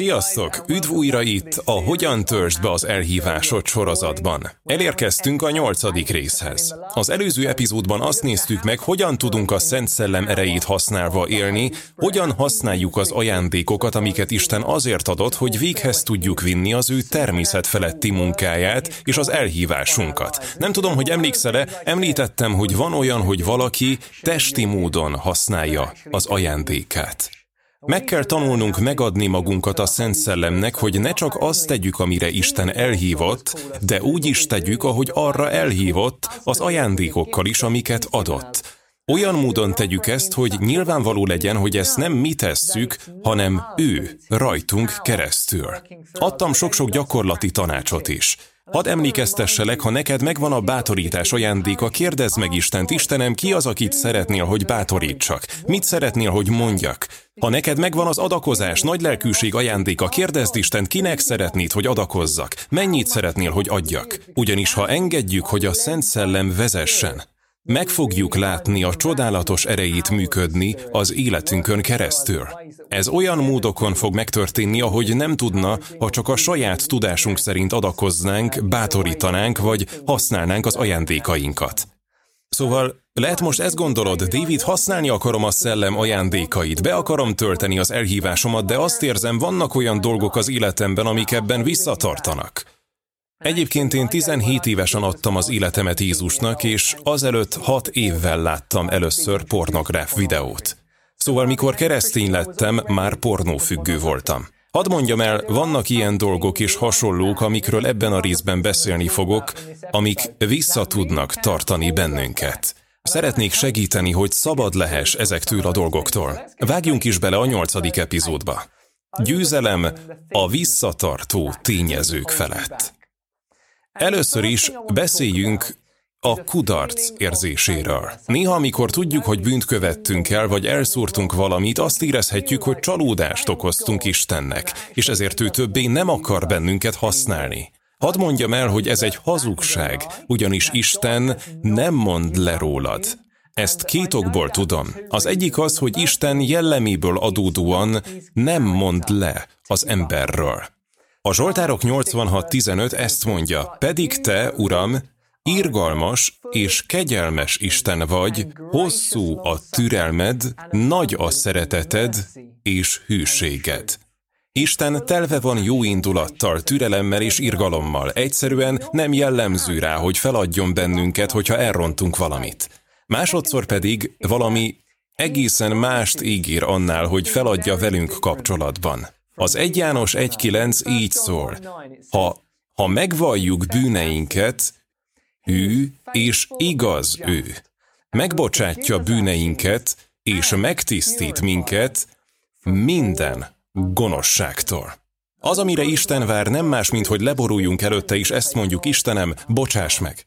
Sziasztok! Üdv újra itt a Hogyan törzsd be az elhívásod sorozatban. Elérkeztünk a nyolcadik részhez. Az előző epizódban azt néztük meg, hogyan tudunk a Szent Szellem erejét használva élni, hogyan használjuk az ajándékokat, amiket Isten azért adott, hogy véghez tudjuk vinni az ő természet feletti munkáját és az elhívásunkat. Nem tudom, hogy emlékszel-e, említettem, hogy van olyan, hogy valaki testi módon használja az ajándékát. Meg kell tanulnunk megadni magunkat a Szent Szellemnek, hogy ne csak azt tegyük, amire Isten elhívott, de úgy is tegyük, ahogy arra elhívott, az ajándékokkal is, amiket adott. Olyan módon tegyük ezt, hogy nyilvánvaló legyen, hogy ezt nem mi tesszük, hanem ő, rajtunk keresztül. Adtam sok-sok gyakorlati tanácsot is. Hadd emlékeztesselek, ha neked megvan a bátorítás ajándéka, kérdezd meg Istent, Istenem, ki az, akit szeretnél, hogy bátorítsak? Mit szeretnél, hogy mondjak? Ha neked megvan az adakozás, nagy lelkűség ajándéka, kérdezd Istent, kinek szeretnéd, hogy adakozzak? Mennyit szeretnél, hogy adjak? Ugyanis ha engedjük, hogy a Szent Szellem vezessen, meg fogjuk látni a csodálatos erejét működni az életünkön keresztül. Ez olyan módokon fog megtörténni, ahogy nem tudna, ha csak a saját tudásunk szerint adakoznánk, bátorítanánk vagy használnánk az ajándékainkat. Szóval lehet most ezt gondolod, David, használni akarom a szellem ajándékait, be akarom tölteni az elhívásomat, de azt érzem, vannak olyan dolgok az életemben, amik ebben visszatartanak. Egyébként én 17 évesen adtam az életemet Jézusnak, és azelőtt 6 évvel láttam először pornográf videót. Szóval mikor keresztény lettem, már pornófüggő voltam. Hadd mondjam el, vannak ilyen dolgok és hasonlók, amikről ebben a részben beszélni fogok, amik vissza tudnak tartani bennünket. Szeretnék segíteni, hogy szabad lehess ezektől a dolgoktól. Vágjunk is bele a nyolcadik epizódba. Győzelem a visszatartó tényezők felett. Először is beszéljünk a kudarc érzéséről. Néha, amikor tudjuk, hogy bűnt követtünk el, vagy elszúrtunk valamit, azt érezhetjük, hogy csalódást okoztunk Istennek, és ezért ő többé nem akar bennünket használni. Hadd mondjam el, hogy ez egy hazugság, ugyanis Isten nem mond le rólad. Ezt két okból tudom. Az egyik az, hogy Isten jelleméből adódóan nem mond le az emberről. A Zsoltárok 86.15 ezt mondja, pedig te, Uram, irgalmas és kegyelmes Isten vagy, hosszú a türelmed, nagy a szereteted és hűséged. Isten telve van jó indulattal, türelemmel és irgalommal. Egyszerűen nem jellemző rá, hogy feladjon bennünket, hogyha elrontunk valamit. Másodszor pedig valami egészen mást ígér annál, hogy feladja velünk kapcsolatban. Az 1 János 1.9 így szól, ha, ha megvalljuk bűneinket, hű és igaz ő. Megbocsátja bűneinket, és megtisztít minket minden gonoszságtól. Az, amire Isten vár, nem más, mint hogy leboruljunk előtte, és ezt mondjuk, Istenem, bocsáss meg.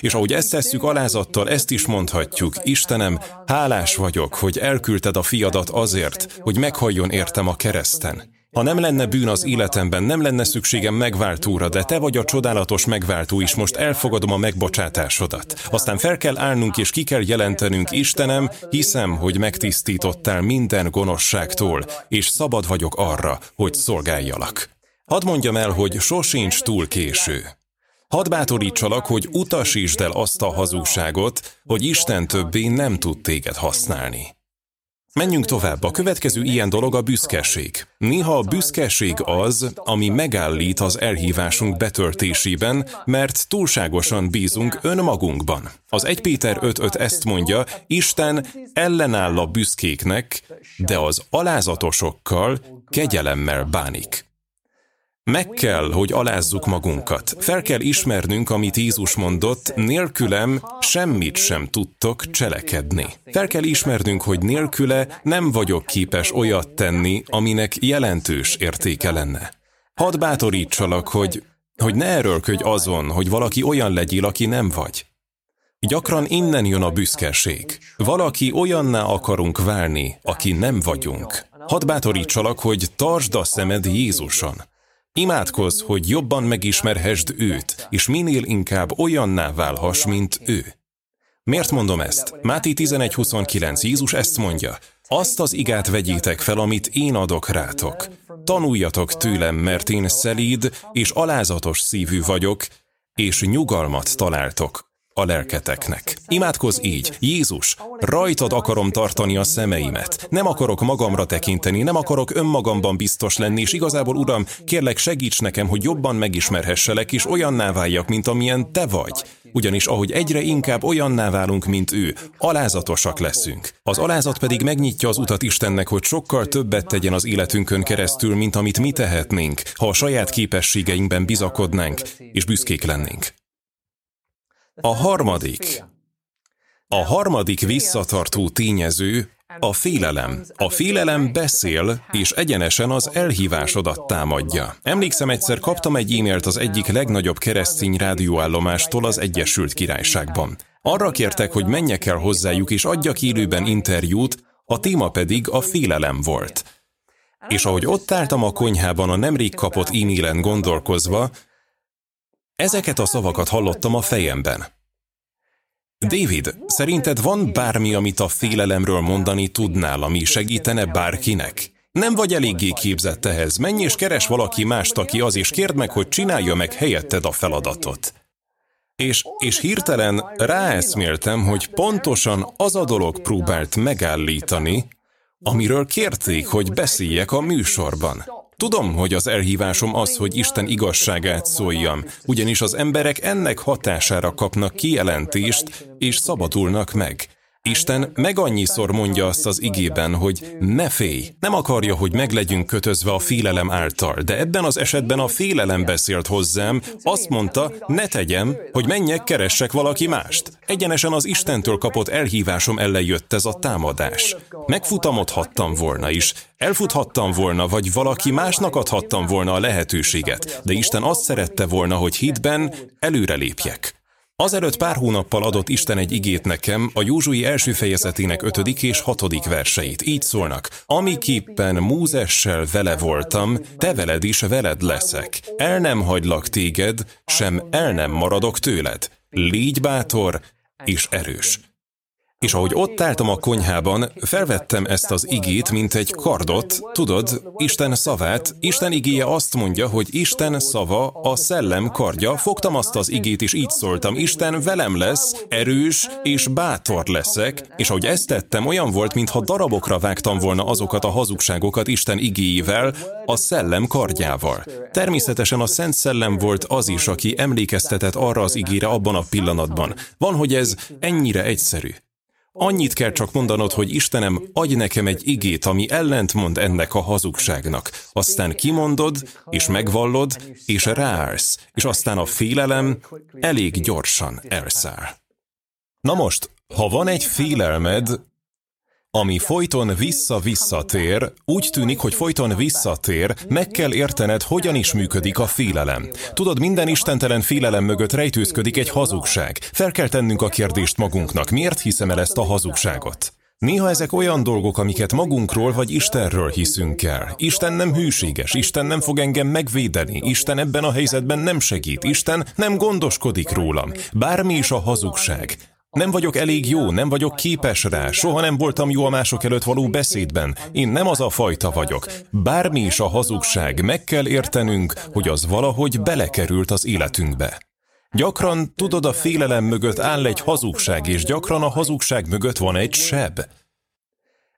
És ahogy ezt tesszük alázattal, ezt is mondhatjuk, Istenem, hálás vagyok, hogy elküldted a fiadat azért, hogy meghalljon értem a kereszten. Ha nem lenne bűn az életemben, nem lenne szükségem megváltóra, de te vagy a csodálatos megváltó is, most elfogadom a megbocsátásodat. Aztán fel kell állnunk és ki kell jelentenünk, Istenem, hiszem, hogy megtisztítottál minden gonoszságtól, és szabad vagyok arra, hogy szolgáljalak. Hadd mondjam el, hogy sosincs túl késő. Hadd bátorítsalak, hogy utasítsd el azt a hazugságot, hogy Isten többé nem tud téged használni. Menjünk tovább. A következő ilyen dolog a büszkeség. Néha a büszkeség az, ami megállít az elhívásunk betöltésében, mert túlságosan bízunk önmagunkban. Az 1 Péter 5.5 ezt mondja, Isten ellenáll a büszkéknek, de az alázatosokkal kegyelemmel bánik. Meg kell, hogy alázzuk magunkat. Fel kell ismernünk, amit Jézus mondott, nélkülem semmit sem tudtok cselekedni. Fel kell ismernünk, hogy nélküle nem vagyok képes olyat tenni, aminek jelentős értéke lenne. Hadd bátorítsalak, hogy, hogy ne erőlködj azon, hogy valaki olyan legyél, aki nem vagy. Gyakran innen jön a büszkeség. Valaki olyanná akarunk válni, aki nem vagyunk. Hadd bátorítsalak, hogy tartsd a szemed Jézuson. Imádkozz, hogy jobban megismerhessd őt, és minél inkább olyanná válhass, mint ő. Miért mondom ezt? Máté 11.29. Jézus ezt mondja. azt az igát vegyétek fel, amit én adok rátok. Tanuljatok tőlem, mert én szelíd és alázatos szívű vagyok, és nyugalmat találtok a lelketeknek. Imádkozz így, Jézus, rajtad akarom tartani a szemeimet. Nem akarok magamra tekinteni, nem akarok önmagamban biztos lenni, és igazából, Uram, kérlek segíts nekem, hogy jobban megismerhesselek, és olyanná váljak, mint amilyen Te vagy. Ugyanis ahogy egyre inkább olyanná válunk, mint ő, alázatosak leszünk. Az alázat pedig megnyitja az utat Istennek, hogy sokkal többet tegyen az életünkön keresztül, mint amit mi tehetnénk, ha a saját képességeinkben bizakodnánk, és büszkék lennénk. A harmadik. A harmadik visszatartó tényező a félelem. A félelem beszél, és egyenesen az elhívásodat támadja. Emlékszem, egyszer kaptam egy e-mailt az egyik legnagyobb keresztény rádióállomástól az Egyesült Királyságban. Arra kértek, hogy menjek el hozzájuk és adjak élőben interjút, a téma pedig a félelem volt. És ahogy ott álltam a konyhában a nemrég kapott e-mailen gondolkozva, Ezeket a szavakat hallottam a fejemben. David, szerinted van bármi, amit a félelemről mondani tudnál, ami segítene bárkinek? Nem vagy eléggé képzett ehhez, menj és keres valaki mást, aki az, és kérd meg, hogy csinálja meg helyetted a feladatot. És, és hirtelen ráeszméltem, hogy pontosan az a dolog próbált megállítani, amiről kérték, hogy beszéljek a műsorban. Tudom, hogy az elhívásom az, hogy Isten igazságát szóljam, ugyanis az emberek ennek hatására kapnak kijelentést, és szabadulnak meg. Isten meg annyiszor mondja azt az igében, hogy ne félj. Nem akarja, hogy meglegyünk kötözve a félelem által, de ebben az esetben a félelem beszélt hozzám, azt mondta, ne tegyem, hogy menjek, keressek valaki mást. Egyenesen az Istentől kapott elhívásom ellen jött ez a támadás. Megfutamodhattam volna is, elfuthattam volna, vagy valaki másnak adhattam volna a lehetőséget, de Isten azt szerette volna, hogy hitben előrelépjek. Azelőtt pár hónappal adott Isten egy igét nekem, a Józsui első fejezetének ötödik és hatodik verseit. Így szólnak. Amiképpen Múzessel vele voltam, te veled is veled leszek. El nem hagylak téged, sem el nem maradok tőled. Légy bátor és erős. És ahogy ott álltam a konyhában, felvettem ezt az igét, mint egy kardot, tudod, Isten szavát, Isten igéje azt mondja, hogy Isten szava a szellem kardja, fogtam azt az igét, és így szóltam, Isten velem lesz, erős és bátor leszek, és ahogy ezt tettem, olyan volt, mintha darabokra vágtam volna azokat a hazugságokat Isten igéjével, a szellem kardjával. Természetesen a Szent Szellem volt az is, aki emlékeztetett arra az igére abban a pillanatban. Van, hogy ez ennyire egyszerű. Annyit kell csak mondanod, hogy Istenem, adj nekem egy igét, ami ellentmond ennek a hazugságnak. Aztán kimondod, és megvallod, és ráállsz, és aztán a félelem elég gyorsan elszáll. Na most, ha van egy félelmed, ami folyton vissza-visszatér, úgy tűnik, hogy folyton visszatér, meg kell értened, hogyan is működik a félelem. Tudod, minden istentelen félelem mögött rejtőzködik egy hazugság. Fel kell tennünk a kérdést magunknak, miért hiszem el ezt a hazugságot? Néha ezek olyan dolgok, amiket magunkról vagy Istenről hiszünk el. Isten nem hűséges, Isten nem fog engem megvédeni, Isten ebben a helyzetben nem segít, Isten nem gondoskodik rólam. Bármi is a hazugság. Nem vagyok elég jó, nem vagyok képes rá, soha nem voltam jó a mások előtt való beszédben. Én nem az a fajta vagyok. Bármi is a hazugság, meg kell értenünk, hogy az valahogy belekerült az életünkbe. Gyakran, tudod, a félelem mögött áll egy hazugság, és gyakran a hazugság mögött van egy seb.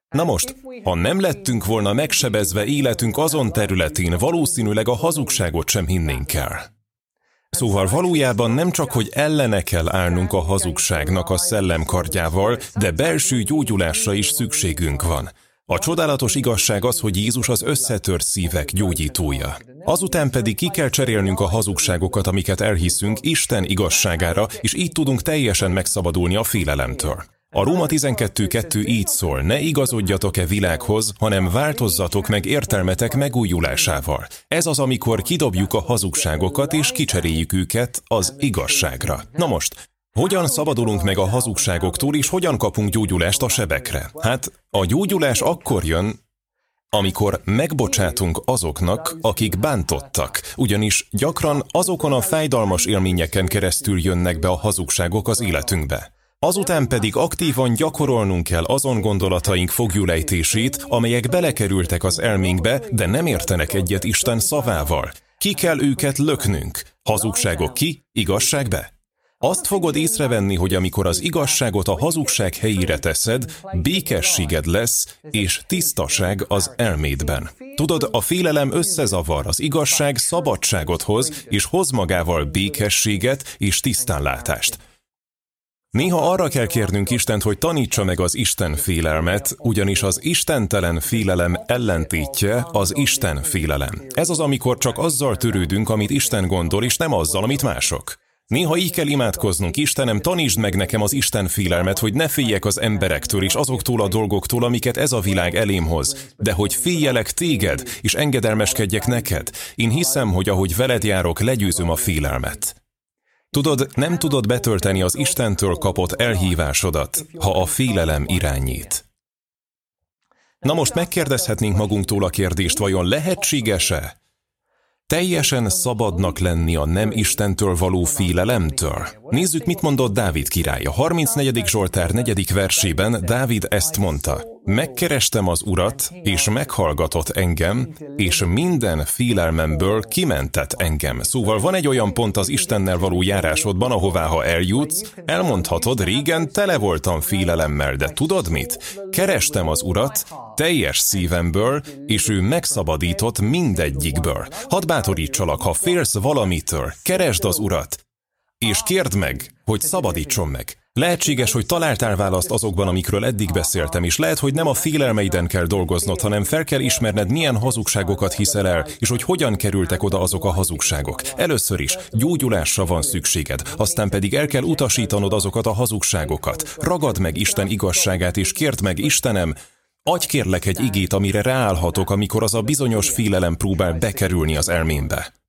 Na most, ha nem lettünk volna megsebezve életünk azon területén, valószínűleg a hazugságot sem hinnénk el. Szóval valójában nem csak, hogy ellene kell állnunk a hazugságnak a szellemkardjával, de belső gyógyulásra is szükségünk van. A csodálatos igazság az, hogy Jézus az összetört szívek gyógyítója. Azután pedig ki kell cserélnünk a hazugságokat, amiket elhiszünk Isten igazságára, és így tudunk teljesen megszabadulni a félelemtől. A Róma 12.2 így szól, ne igazodjatok-e világhoz, hanem változzatok meg értelmetek megújulásával. Ez az, amikor kidobjuk a hazugságokat és kicseréljük őket az igazságra. Na most, hogyan szabadulunk meg a hazugságoktól, és hogyan kapunk gyógyulást a sebekre? Hát, a gyógyulás akkor jön, amikor megbocsátunk azoknak, akik bántottak, ugyanis gyakran azokon a fájdalmas élményeken keresztül jönnek be a hazugságok az életünkbe. Azután pedig aktívan gyakorolnunk kell azon gondolataink fogjulejtését, amelyek belekerültek az elménkbe, de nem értenek egyet Isten szavával. Ki kell őket löknünk. Hazugságok ki, igazság be. Azt fogod észrevenni, hogy amikor az igazságot a hazugság helyére teszed, békességed lesz, és tisztaság az elmédben. Tudod, a félelem összezavar, az igazság szabadságot hoz, és hoz magával békességet és tisztánlátást. Néha arra kell kérnünk Istent, hogy tanítsa meg az Isten félelmet, ugyanis az istentelen félelem ellentétje az Isten félelem. Ez az, amikor csak azzal törődünk, amit Isten gondol, és nem azzal, amit mások. Néha így kell imádkoznunk, Istenem, tanítsd meg nekem az Isten félelmet, hogy ne féljek az emberektől és azoktól a dolgoktól, amiket ez a világ elém hoz, de hogy féljelek téged, és engedelmeskedjek neked. Én hiszem, hogy ahogy veled járok, legyőzöm a félelmet. Tudod, nem tudod betölteni az Istentől kapott elhívásodat, ha a félelem irányít. Na most megkérdezhetnénk magunktól a kérdést, vajon lehetséges-e, Teljesen szabadnak lenni a nem Istentől való félelemtől? Nézzük, mit mondott Dávid király. A 34. Zsoltár 4. versében Dávid ezt mondta. Megkerestem az Urat, és meghallgatott engem, és minden félelmemből kimentett engem. Szóval van egy olyan pont az Istennel való járásodban, ahová ha eljutsz, elmondhatod, régen tele voltam félelemmel, de tudod mit? Kerestem az Urat teljes szívemből, és ő megszabadított mindegyikből. Hadd bátorítsalak, ha félsz valamitől, keresd az Urat, és kérd meg, hogy szabadítson meg. Lehetséges, hogy találtál választ azokban, amikről eddig beszéltem, és lehet, hogy nem a félelmeiden kell dolgoznod, hanem fel kell ismerned, milyen hazugságokat hiszel el, és hogy hogyan kerültek oda azok a hazugságok. Először is gyógyulásra van szükséged, aztán pedig el kell utasítanod azokat a hazugságokat. Ragad meg Isten igazságát, és kérd meg, Istenem, Adj kérlek egy igét, amire ráállhatok, amikor az a bizonyos félelem próbál bekerülni az elmémbe.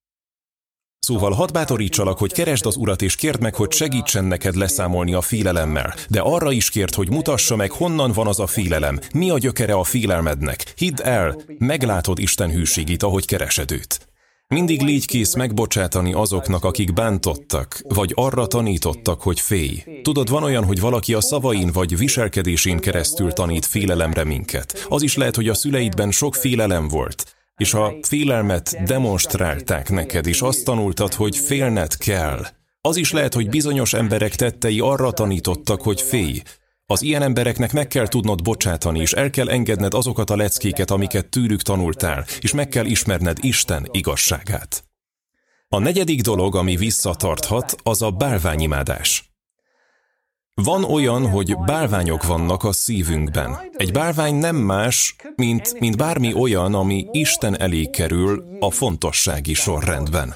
Szóval hadd bátorítsalak, hogy keresd az Urat, és kérd meg, hogy segítsen neked leszámolni a félelemmel. De arra is kérd, hogy mutassa meg, honnan van az a félelem, mi a gyökere a félelmednek. Hidd el, meglátod Isten hűségét, ahogy keresed őt. Mindig légy kész megbocsátani azoknak, akik bántottak, vagy arra tanítottak, hogy félj. Tudod, van olyan, hogy valaki a szavain vagy viselkedésén keresztül tanít félelemre minket. Az is lehet, hogy a szüleidben sok félelem volt, és a félelmet demonstrálták neked, és azt tanultad, hogy félned kell. Az is lehet, hogy bizonyos emberek tettei arra tanítottak, hogy félj. Az ilyen embereknek meg kell tudnod bocsátani, és el kell engedned azokat a leckéket, amiket tőlük tanultál, és meg kell ismerned Isten igazságát. A negyedik dolog, ami visszatarthat, az a bálványimádás. Van olyan, hogy bálványok vannak a szívünkben. Egy bálvány nem más, mint, mint bármi olyan, ami Isten elé kerül a fontossági sorrendben.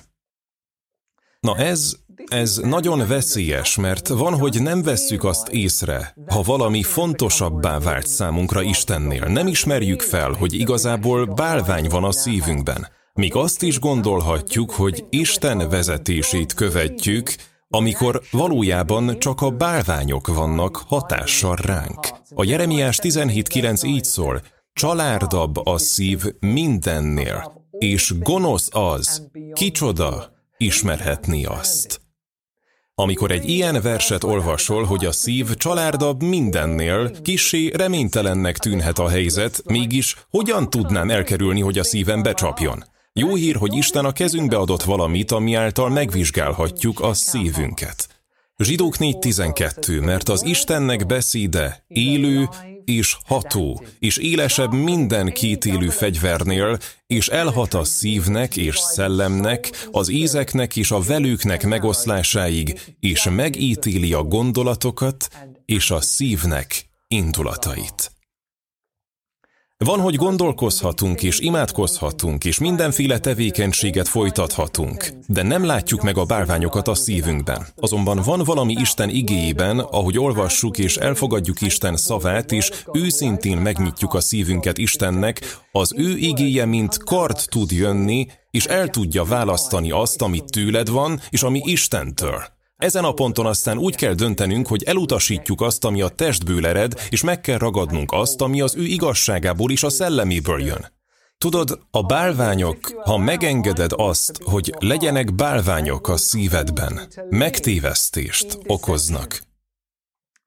Na ez, ez nagyon veszélyes, mert van, hogy nem vesszük azt észre, ha valami fontosabbá vált számunkra Istennél. Nem ismerjük fel, hogy igazából bálvány van a szívünkben. Míg azt is gondolhatjuk, hogy Isten vezetését követjük, amikor valójában csak a bálványok vannak hatással ránk. A Jeremiás 17.9 így szól, csalárdabb a szív mindennél, és gonosz az, kicsoda ismerhetni azt. Amikor egy ilyen verset olvasol, hogy a szív csalárdabb mindennél, kisé reménytelennek tűnhet a helyzet, mégis hogyan tudnám elkerülni, hogy a szívem becsapjon? Jó hír, hogy Isten a kezünkbe adott valamit, ami által megvizsgálhatjuk a szívünket. Zsidók 4.12, mert az Istennek beszéde élő és ható, és élesebb minden kétélű fegyvernél, és elhat a szívnek és szellemnek, az ízeknek és a velőknek megoszlásáig, és megítéli a gondolatokat és a szívnek indulatait. Van, hogy gondolkozhatunk és imádkozhatunk, és mindenféle tevékenységet folytathatunk, de nem látjuk meg a bálványokat a szívünkben. Azonban van valami Isten igéjében, ahogy olvassuk és elfogadjuk Isten szavát, és őszintén megnyitjuk a szívünket Istennek, az ő igéje, mint kart tud jönni, és el tudja választani azt, amit tőled van, és ami Istentől. Ezen a ponton aztán úgy kell döntenünk, hogy elutasítjuk azt, ami a testből ered, és meg kell ragadnunk azt, ami az ő igazságából és a szelleméből jön. Tudod, a bálványok, ha megengeded azt, hogy legyenek bálványok a szívedben, megtévesztést okoznak.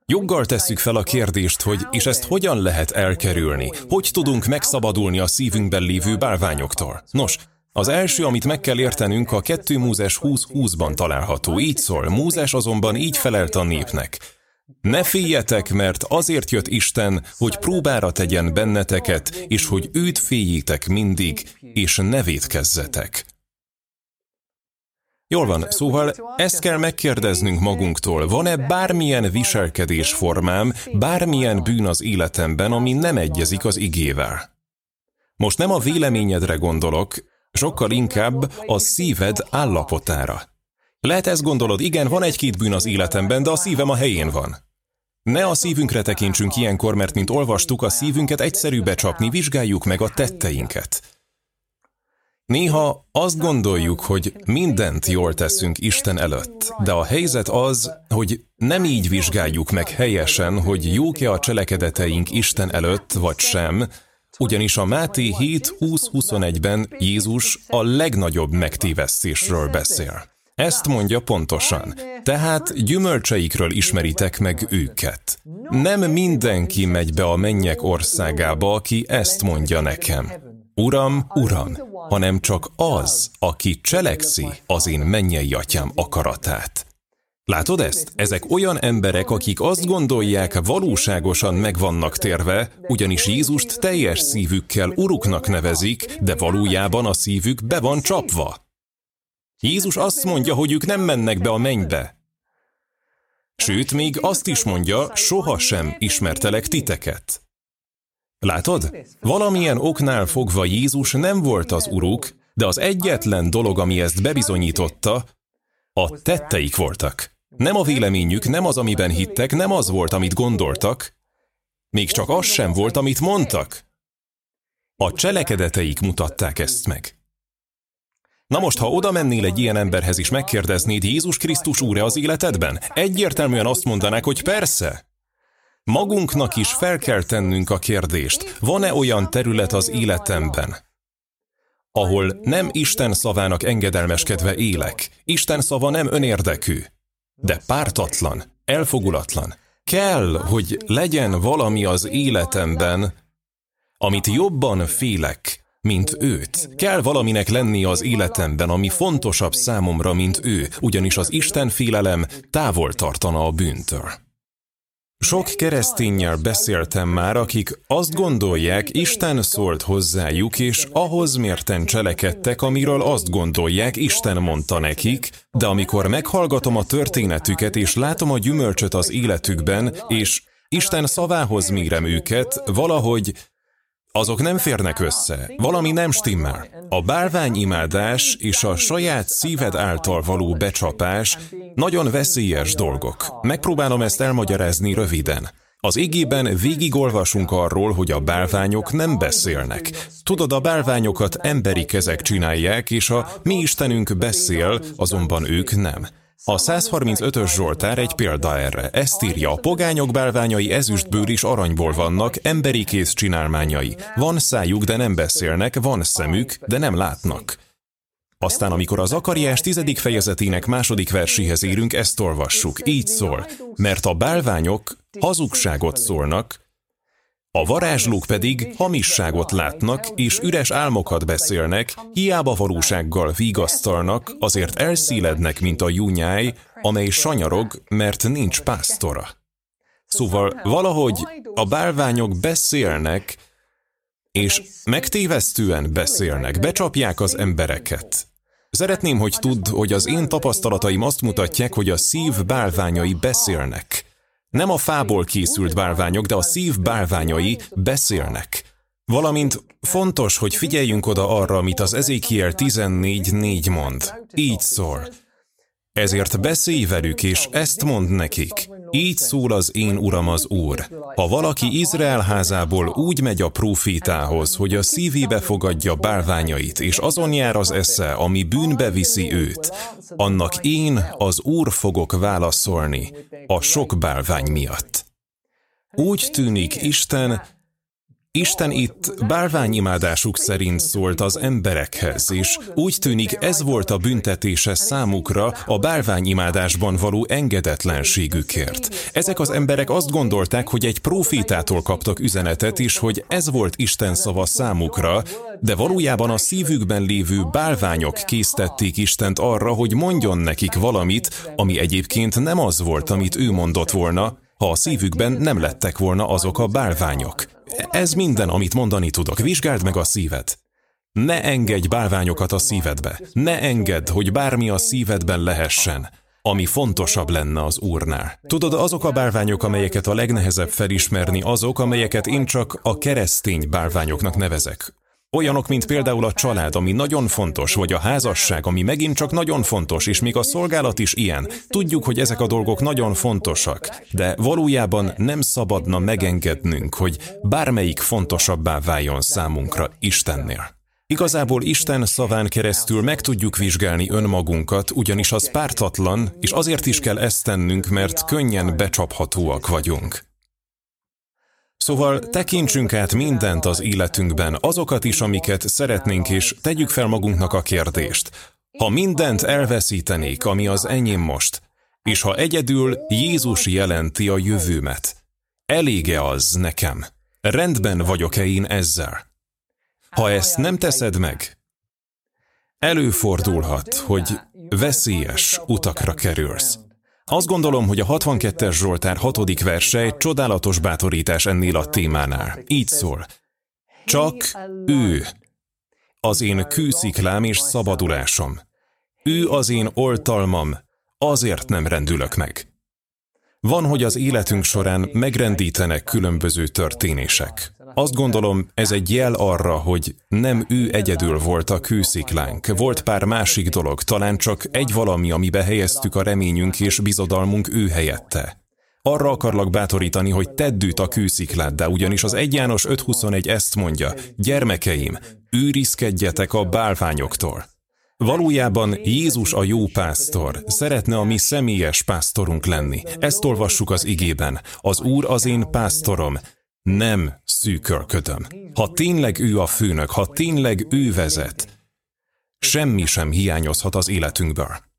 Joggal tesszük fel a kérdést, hogy és ezt hogyan lehet elkerülni? Hogy tudunk megszabadulni a szívünkben lévő bálványoktól? Nos, az első, amit meg kell értenünk, a 2 Mózes 20.20-ban található. Így szól, Mózes azonban így felelt a népnek. Ne féljetek, mert azért jött Isten, hogy próbára tegyen benneteket, és hogy őt féljétek mindig, és ne védkezzetek. Jól van, szóval ezt kell megkérdeznünk magunktól. Van-e bármilyen viselkedésformám, bármilyen bűn az életemben, ami nem egyezik az igével? Most nem a véleményedre gondolok, sokkal inkább a szíved állapotára. Lehet ezt gondolod, igen, van egy-két bűn az életemben, de a szívem a helyén van. Ne a szívünkre tekintsünk ilyenkor, mert mint olvastuk, a szívünket egyszerű becsapni, vizsgáljuk meg a tetteinket. Néha azt gondoljuk, hogy mindent jól teszünk Isten előtt, de a helyzet az, hogy nem így vizsgáljuk meg helyesen, hogy jók-e a cselekedeteink Isten előtt, vagy sem, ugyanis a Máté 7.20-21-ben Jézus a legnagyobb megtévesztésről beszél. Ezt mondja pontosan. Tehát gyümölcseikről ismeritek meg őket. Nem mindenki megy be a mennyek országába, aki ezt mondja nekem. Uram, Uram, hanem csak az, aki cselekszi az én mennyei atyám akaratát. Látod ezt? Ezek olyan emberek, akik azt gondolják, valóságosan meg vannak térve, ugyanis Jézust teljes szívükkel uruknak nevezik, de valójában a szívük be van csapva. Jézus azt mondja, hogy ők nem mennek be a mennybe. Sőt, még azt is mondja, sohasem ismertelek titeket. Látod? Valamilyen oknál fogva Jézus nem volt az uruk, de az egyetlen dolog, ami ezt bebizonyította, a tetteik voltak. Nem a véleményük, nem az, amiben hittek, nem az volt, amit gondoltak, még csak az sem volt, amit mondtak. A cselekedeteik mutatták ezt meg. Na most, ha oda mennél egy ilyen emberhez is megkérdeznéd, Jézus Krisztus úr az életedben? Egyértelműen azt mondanák, hogy persze. Magunknak is fel kell tennünk a kérdést, van-e olyan terület az életemben, ahol nem Isten szavának engedelmeskedve élek, Isten szava nem önérdekű, de pártatlan, elfogulatlan. Kell, hogy legyen valami az életemben, amit jobban félek, mint őt. Kell valaminek lenni az életemben, ami fontosabb számomra, mint ő, ugyanis az Isten félelem távol tartana a bűntől. Sok keresztényel beszéltem már, akik azt gondolják, Isten szólt hozzájuk, és ahhoz mérten cselekedtek, amiről azt gondolják, Isten mondta nekik, de amikor meghallgatom a történetüket, és látom a gyümölcsöt az életükben, és Isten szavához mérem őket, valahogy azok nem férnek össze, valami nem stimmel. A bálványimádás és a saját szíved által való becsapás nagyon veszélyes dolgok. Megpróbálom ezt elmagyarázni röviden. Az igében végigolvasunk arról, hogy a bálványok nem beszélnek. Tudod, a bálványokat emberi kezek csinálják, és a mi Istenünk beszél, azonban ők nem. A 135-ös Zsoltár egy példa erre. Ezt írja, a pogányok bálványai ezüstből is aranyból vannak, emberi kész csinálmányai. Van szájuk, de nem beszélnek, van szemük, de nem látnak. Aztán, amikor az Akariás tizedik fejezetének második verséhez érünk, ezt olvassuk. Így szól, mert a bálványok hazugságot szólnak, a varázslók pedig hamisságot látnak, és üres álmokat beszélnek, hiába valósággal vigasztalnak, azért elszílednek, mint a júnyáj, amely sanyarog, mert nincs pásztora. Szóval valahogy a bálványok beszélnek, és megtévesztően beszélnek, becsapják az embereket. Szeretném, hogy tudd, hogy az én tapasztalataim azt mutatják, hogy a szív bálványai beszélnek. Nem a fából készült bálványok, de a szív bálványai beszélnek. Valamint fontos, hogy figyeljünk oda arra, amit az Ezékiel 14.4 mond. Így szól. Ezért beszélj velük, és ezt mond nekik. Így szól az én uram az Úr. Ha valaki Izrael házából úgy megy a profétához, hogy a szívébe fogadja bálványait, és azon jár az esze, ami bűnbe viszi őt, annak én, az Úr fogok válaszolni a sok bálvány miatt. Úgy tűnik Isten Isten itt bálványimádásuk szerint szólt az emberekhez, és úgy tűnik ez volt a büntetése számukra a bálványimádásban való engedetlenségükért. Ezek az emberek azt gondolták, hogy egy profétától kaptak üzenetet is, hogy ez volt Isten szava számukra, de valójában a szívükben lévő bálványok késztették Istent arra, hogy mondjon nekik valamit, ami egyébként nem az volt, amit ő mondott volna, ha a szívükben nem lettek volna azok a bálványok. Ez minden, amit mondani tudok. Vizsgáld meg a szíved. Ne engedj bálványokat a szívedbe. Ne engedd, hogy bármi a szívedben lehessen, ami fontosabb lenne az Úrnál. Tudod, azok a bálványok, amelyeket a legnehezebb felismerni, azok, amelyeket én csak a keresztény bálványoknak nevezek. Olyanok, mint például a család, ami nagyon fontos, vagy a házasság, ami megint csak nagyon fontos, és még a szolgálat is ilyen. Tudjuk, hogy ezek a dolgok nagyon fontosak, de valójában nem szabadna megengednünk, hogy bármelyik fontosabbá váljon számunkra Istennél. Igazából Isten szaván keresztül meg tudjuk vizsgálni önmagunkat, ugyanis az pártatlan, és azért is kell ezt tennünk, mert könnyen becsaphatóak vagyunk. Szóval tekintsünk át mindent az életünkben, azokat is, amiket szeretnénk, és tegyük fel magunknak a kérdést. Ha mindent elveszítenék, ami az enyém most, és ha egyedül Jézus jelenti a jövőmet, elége az nekem? Rendben vagyok-e én ezzel? Ha ezt nem teszed meg, előfordulhat, hogy veszélyes utakra kerülsz. Azt gondolom, hogy a 62-es Zsoltár hatodik verse egy csodálatos bátorítás ennél a témánál. Így szól. Csak ő az én kősziklám és szabadulásom. Ő az én oltalmam, azért nem rendülök meg. Van, hogy az életünk során megrendítenek különböző történések. Azt gondolom, ez egy jel arra, hogy nem ő egyedül volt a kősziklánk. Volt pár másik dolog, talán csak egy valami, amibe helyeztük a reményünk és bizodalmunk ő helyette. Arra akarlak bátorítani, hogy tedd őt a kőszikláddá, ugyanis az 1 János 5.21 ezt mondja, gyermekeim, őrizkedjetek a bálványoktól. Valójában Jézus a jó pásztor, szeretne a mi személyes pásztorunk lenni. Ezt olvassuk az igében. Az Úr az én pásztorom, nem szűkölködöm. Ha tényleg ő a főnök, ha tényleg ő vezet, semmi sem hiányozhat az életünkből.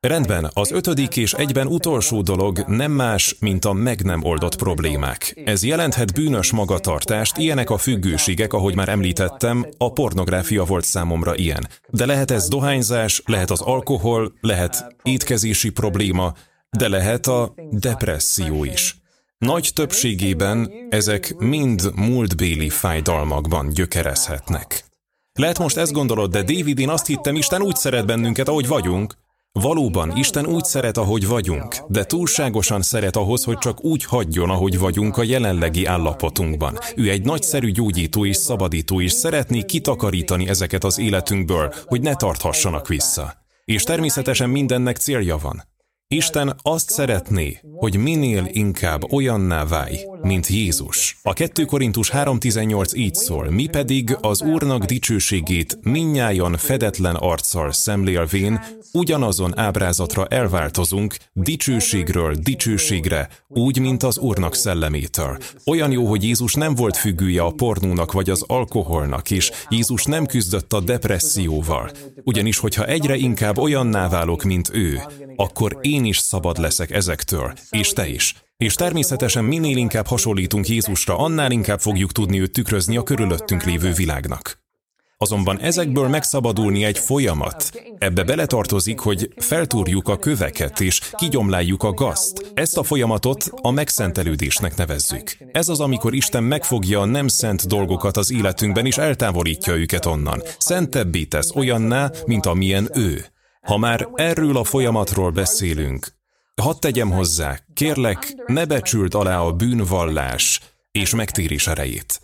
Rendben, az ötödik és egyben utolsó dolog nem más, mint a meg nem oldott problémák. Ez jelenthet bűnös magatartást, ilyenek a függőségek, ahogy már említettem, a pornográfia volt számomra ilyen. De lehet ez dohányzás, lehet az alkohol, lehet étkezési probléma, de lehet a depresszió is. Nagy többségében ezek mind múltbéli fájdalmakban gyökerezhetnek. Lehet most ezt gondolod, de David, én azt hittem, Isten úgy szeret bennünket, ahogy vagyunk. Valóban, Isten úgy szeret, ahogy vagyunk, de túlságosan szeret ahhoz, hogy csak úgy hagyjon, ahogy vagyunk a jelenlegi állapotunkban. Ő egy nagyszerű gyógyító és szabadító, és szeretné kitakarítani ezeket az életünkből, hogy ne tarthassanak vissza. És természetesen mindennek célja van. Isten azt szeretné, hogy minél inkább olyanná válj, mint Jézus. A 2 Korintus 3.18 így szól, mi pedig az Úrnak dicsőségét minnyájan fedetlen arccal szemlélvén, ugyanazon ábrázatra elváltozunk, dicsőségről dicsőségre, úgy, mint az Úrnak szellemétől. Olyan jó, hogy Jézus nem volt függője a pornónak vagy az alkoholnak, és Jézus nem küzdött a depresszióval. Ugyanis, hogyha egyre inkább olyanná válok, mint ő, akkor én is szabad leszek ezektől, és te is. És természetesen minél inkább hasonlítunk Jézusra, annál inkább fogjuk tudni őt tükrözni a körülöttünk lévő világnak. Azonban ezekből megszabadulni egy folyamat. Ebbe beletartozik, hogy feltúrjuk a köveket és kigyomláljuk a gazt. Ezt a folyamatot a megszentelődésnek nevezzük. Ez az, amikor Isten megfogja a nem szent dolgokat az életünkben és eltávolítja őket onnan. Szentebbé tesz olyanná, mint amilyen ő. Ha már erről a folyamatról beszélünk, hadd tegyem hozzá, kérlek, ne becsüld alá a bűnvallás és megtérés erejét.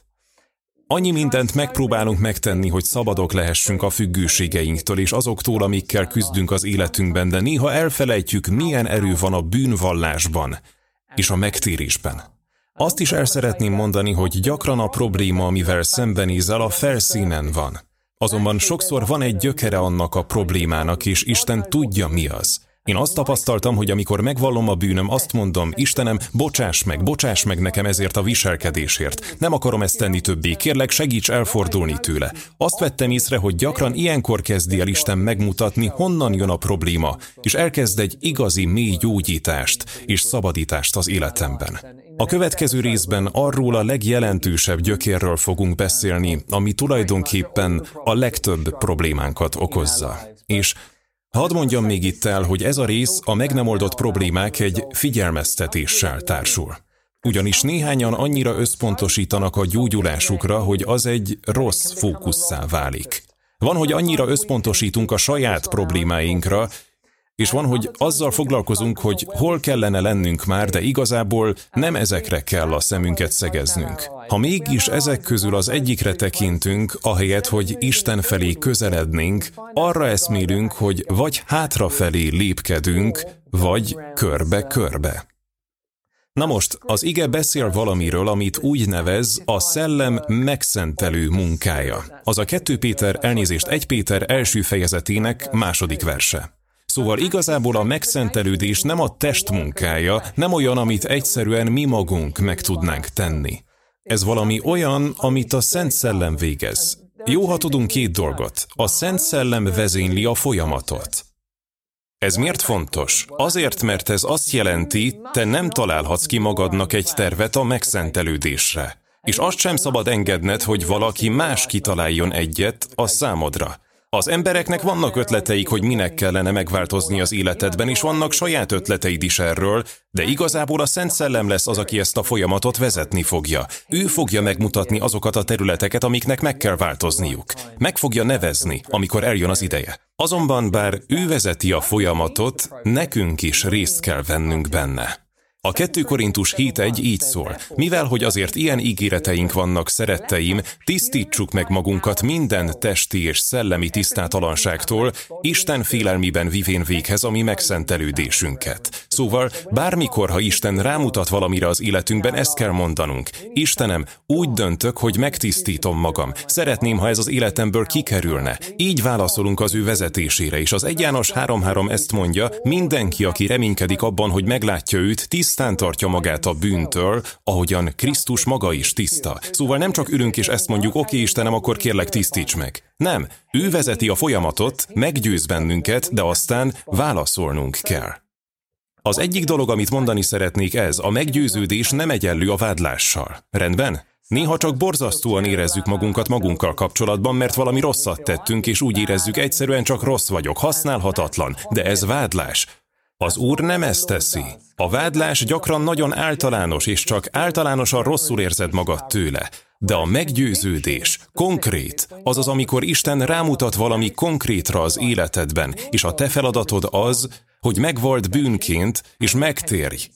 Annyi mindent megpróbálunk megtenni, hogy szabadok lehessünk a függőségeinktől és azoktól, amikkel küzdünk az életünkben, de néha elfelejtjük, milyen erő van a bűnvallásban és a megtérésben. Azt is el szeretném mondani, hogy gyakran a probléma, amivel szembenézel, a felszínen van. Azonban sokszor van egy gyökere annak a problémának, és Isten tudja mi az. Én azt tapasztaltam, hogy amikor megvallom a bűnöm, azt mondom, Istenem, bocsáss meg, bocsáss meg nekem ezért a viselkedésért. Nem akarom ezt tenni többé, kérlek segíts elfordulni tőle. Azt vettem észre, hogy gyakran ilyenkor kezdi el Isten megmutatni, honnan jön a probléma, és elkezd egy igazi mély gyógyítást és szabadítást az életemben. A következő részben arról a legjelentősebb gyökérről fogunk beszélni, ami tulajdonképpen a legtöbb problémánkat okozza. És Hadd mondjam még itt el, hogy ez a rész a meg nem oldott problémák egy figyelmeztetéssel társul. Ugyanis néhányan annyira összpontosítanak a gyógyulásukra, hogy az egy rossz fókusszá válik. Van, hogy annyira összpontosítunk a saját problémáinkra, és van, hogy azzal foglalkozunk, hogy hol kellene lennünk már, de igazából nem ezekre kell a szemünket szegeznünk. Ha mégis ezek közül az egyikre tekintünk, ahelyett, hogy Isten felé közelednénk, arra eszmélünk, hogy vagy hátrafelé lépkedünk, vagy körbe-körbe. Na most, az ige beszél valamiről, amit úgy nevez a szellem megszentelő munkája. Az a 2 Péter elnézést 1 Péter első fejezetének második verse. Szóval igazából a megszentelődés nem a test munkája, nem olyan, amit egyszerűen mi magunk meg tudnánk tenni. Ez valami olyan, amit a Szent Szellem végez. Jó, ha tudunk két dolgot. A Szent Szellem vezényli a folyamatot. Ez miért fontos? Azért, mert ez azt jelenti, te nem találhatsz ki magadnak egy tervet a megszentelődésre. És azt sem szabad engedned, hogy valaki más kitaláljon egyet a számodra. Az embereknek vannak ötleteik, hogy minek kellene megváltozni az életedben, és vannak saját ötleteid is erről, de igazából a Szent Szellem lesz az, aki ezt a folyamatot vezetni fogja. Ő fogja megmutatni azokat a területeket, amiknek meg kell változniuk. Meg fogja nevezni, amikor eljön az ideje. Azonban bár ő vezeti a folyamatot, nekünk is részt kell vennünk benne. A 2 Korintus 7.1 így szól, mivel hogy azért ilyen ígéreteink vannak, szeretteim, tisztítsuk meg magunkat minden testi és szellemi tisztátalanságtól, Isten félelmiben vivén véghez a mi megszentelődésünket. Szóval bármikor, ha Isten rámutat valamire az életünkben, ezt kell mondanunk. Istenem, úgy döntök, hogy megtisztítom magam. Szeretném, ha ez az életemből kikerülne. Így válaszolunk az ő vezetésére, és az egy János 3.3 ezt mondja, mindenki, aki reménykedik abban, hogy meglátja őt, tiszt tisztán tartja magát a bűntől, ahogyan Krisztus maga is tiszta. Szóval nem csak ülünk és ezt mondjuk, oké Istenem, akkor kérlek tisztíts meg. Nem, ő vezeti a folyamatot, meggyőz bennünket, de aztán válaszolnunk kell. Az egyik dolog, amit mondani szeretnék ez, a meggyőződés nem egyenlő a vádlással. Rendben? Néha csak borzasztóan érezzük magunkat magunkkal kapcsolatban, mert valami rosszat tettünk, és úgy érezzük, egyszerűen csak rossz vagyok, használhatatlan. De ez vádlás. Az Úr nem ezt teszi. A vádlás gyakran nagyon általános, és csak általánosan rosszul érzed magad tőle. De a meggyőződés, konkrét, azaz amikor Isten rámutat valami konkrétra az életedben, és a te feladatod az, hogy megvolt bűnként, és megtérj,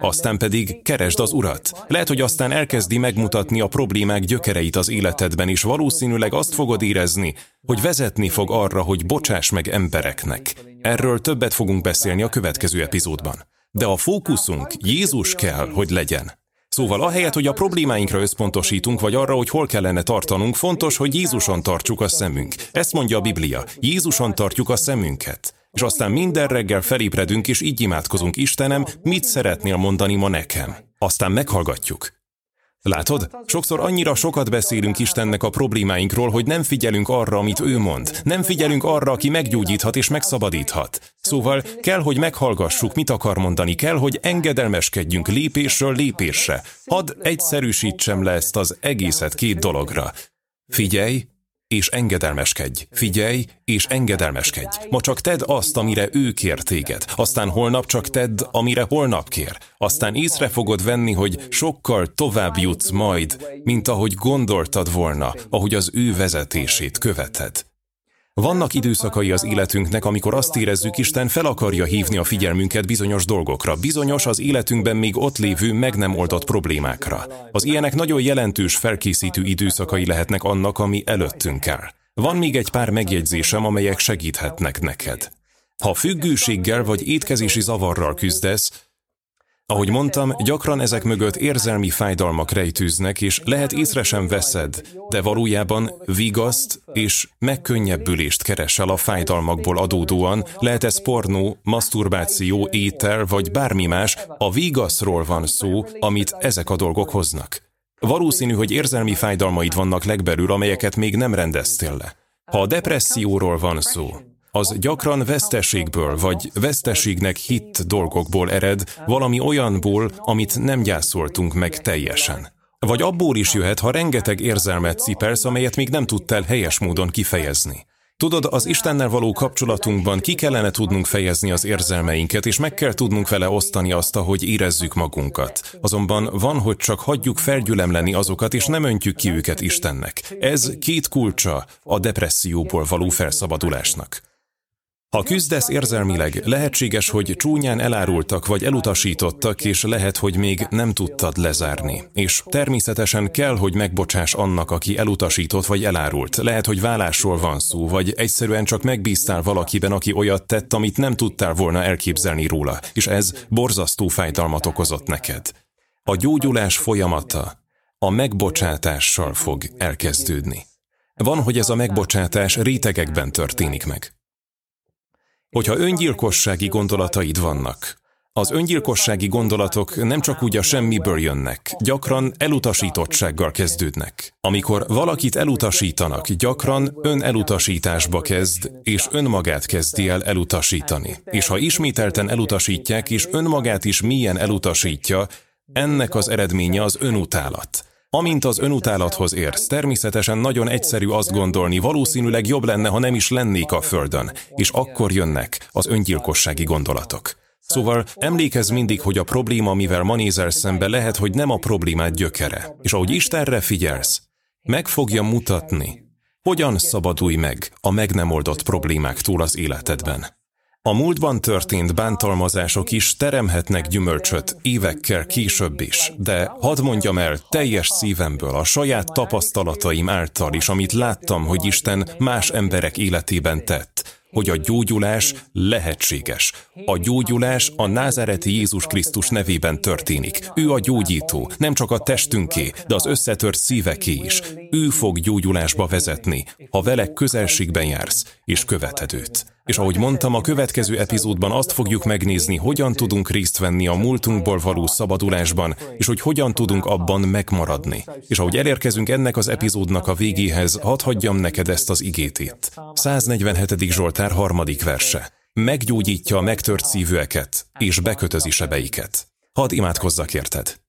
aztán pedig keresd az urat. Lehet, hogy aztán elkezdi megmutatni a problémák gyökereit az életedben, és valószínűleg azt fogod érezni, hogy vezetni fog arra, hogy bocsáss meg embereknek. Erről többet fogunk beszélni a következő epizódban. De a fókuszunk Jézus kell, hogy legyen. Szóval ahelyett, hogy a problémáinkra összpontosítunk, vagy arra, hogy hol kellene tartanunk, fontos, hogy Jézuson tartsuk a szemünk. Ezt mondja a Biblia. Jézuson tartjuk a szemünket. És aztán minden reggel felébredünk, és így imádkozunk, Istenem, mit szeretnél mondani ma nekem? Aztán meghallgatjuk. Látod? Sokszor annyira sokat beszélünk Istennek a problémáinkról, hogy nem figyelünk arra, amit ő mond. Nem figyelünk arra, aki meggyógyíthat és megszabadíthat. Szóval kell, hogy meghallgassuk, mit akar mondani, kell, hogy engedelmeskedjünk lépésről lépésre. Hadd egyszerűsítsem le ezt az egészet két dologra. Figyelj, és engedelmeskedj. Figyelj, és engedelmeskedj. Ma csak tedd azt, amire ő kér téged. Aztán holnap csak tedd, amire holnap kér. Aztán észre fogod venni, hogy sokkal tovább jutsz majd, mint ahogy gondoltad volna, ahogy az ő vezetését követed. Vannak időszakai az életünknek, amikor azt érezzük, Isten fel akarja hívni a figyelmünket bizonyos dolgokra, bizonyos az életünkben még ott lévő, meg nem oldott problémákra. Az ilyenek nagyon jelentős felkészítő időszakai lehetnek annak, ami előttünk áll. Van még egy pár megjegyzésem, amelyek segíthetnek neked. Ha függőséggel vagy étkezési zavarral küzdesz, Ahogy mondtam, gyakran ezek mögött érzelmi fájdalmak rejtőznek, és lehet észre sem veszed, de valójában vigaszt és megkönnyebbülést keresel a fájdalmakból adódóan, lehet ez pornó, maszturbáció, étel vagy bármi más, a vigaszról van szó, amit ezek a dolgok hoznak. Valószínű, hogy érzelmi fájdalmaid vannak legbelül, amelyeket még nem rendeztél le. Ha a depresszióról van szó, az gyakran veszteségből vagy veszteségnek hitt dolgokból ered, valami olyanból, amit nem gyászoltunk meg teljesen. Vagy abból is jöhet, ha rengeteg érzelmet cipersz, amelyet még nem tudtál helyes módon kifejezni. Tudod, az Istennel való kapcsolatunkban ki kellene tudnunk fejezni az érzelmeinket, és meg kell tudnunk vele osztani azt, ahogy érezzük magunkat. Azonban van, hogy csak hagyjuk felgyülemleni azokat, és nem öntjük ki őket Istennek. Ez két kulcsa a depresszióból való felszabadulásnak. Ha küzdesz érzelmileg, lehetséges, hogy csúnyán elárultak vagy elutasítottak, és lehet, hogy még nem tudtad lezárni. És természetesen kell, hogy megbocsás annak, aki elutasított vagy elárult. Lehet, hogy vállásról van szó, vagy egyszerűen csak megbíztál valakiben, aki olyat tett, amit nem tudtál volna elképzelni róla, és ez borzasztó fájdalmat okozott neked. A gyógyulás folyamata a megbocsátással fog elkezdődni. Van, hogy ez a megbocsátás rétegekben történik meg. Hogyha öngyilkossági gondolataid vannak, az öngyilkossági gondolatok nem csak úgy a semmiből jönnek, gyakran elutasítottsággal kezdődnek. Amikor valakit elutasítanak, gyakran önelutasításba kezd, és önmagát kezdi el elutasítani. És ha ismételten elutasítják, és önmagát is milyen elutasítja, ennek az eredménye az önutálat. Amint az önutálathoz érsz, természetesen nagyon egyszerű azt gondolni, valószínűleg jobb lenne, ha nem is lennék a Földön, és akkor jönnek az öngyilkossági gondolatok. Szóval emlékezz mindig, hogy a probléma, mivel ma nézel szembe, lehet, hogy nem a problémát gyökere. És ahogy Istenre figyelsz, meg fogja mutatni, hogyan szabadulj meg a meg nem oldott problémáktól az életedben. A múltban történt bántalmazások is teremhetnek gyümölcsöt évekkel később is, de hadd mondjam el teljes szívemből a saját tapasztalataim által is, amit láttam, hogy Isten más emberek életében tett, hogy a gyógyulás lehetséges. A gyógyulás a názáreti Jézus Krisztus nevében történik. Ő a gyógyító, nem csak a testünké, de az összetört szíveké is. Ő fog gyógyulásba vezetni, ha vele közelségben jársz, és követed őt. És ahogy mondtam, a következő epizódban azt fogjuk megnézni, hogyan tudunk részt venni a múltunkból való szabadulásban, és hogy hogyan tudunk abban megmaradni. És ahogy elérkezünk ennek az epizódnak a végéhez, hadd hagyjam neked ezt az igét itt. 147. Zsoltár harmadik verse. Meggyógyítja a megtört szívűeket, és bekötözi sebeiket. Hadd imádkozzak érted.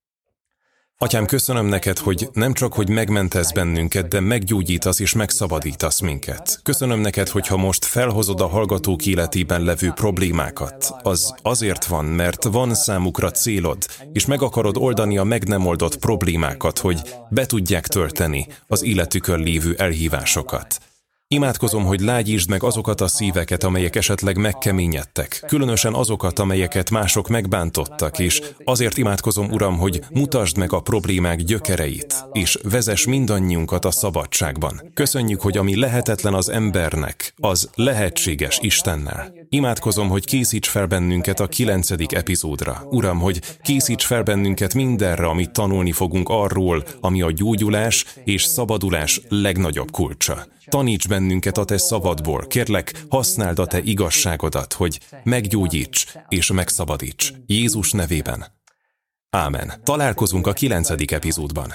Atyám, köszönöm neked, hogy nem csak, hogy megmentesz bennünket, de meggyógyítasz és megszabadítasz minket. Köszönöm neked, hogyha most felhozod a hallgatók életében levő problémákat. Az azért van, mert van számukra célod, és meg akarod oldani a meg nem oldott problémákat, hogy be tudják tölteni az életükön lévő elhívásokat. Imádkozom, hogy lágyítsd meg azokat a szíveket, amelyek esetleg megkeményedtek, különösen azokat, amelyeket mások megbántottak, és azért imádkozom, Uram, hogy mutasd meg a problémák gyökereit, és vezess mindannyiunkat a szabadságban. Köszönjük, hogy ami lehetetlen az embernek, az lehetséges Istennel. Imádkozom, hogy készíts fel bennünket a kilencedik epizódra. Uram, hogy készíts fel bennünket mindenre, amit tanulni fogunk arról, ami a gyógyulás és szabadulás legnagyobb kulcsa. Taníts bennünket a te szavadból, kérlek, használd a te igazságodat, hogy meggyógyíts és megszabadíts. Jézus nevében. Ámen. Találkozunk a kilencedik epizódban.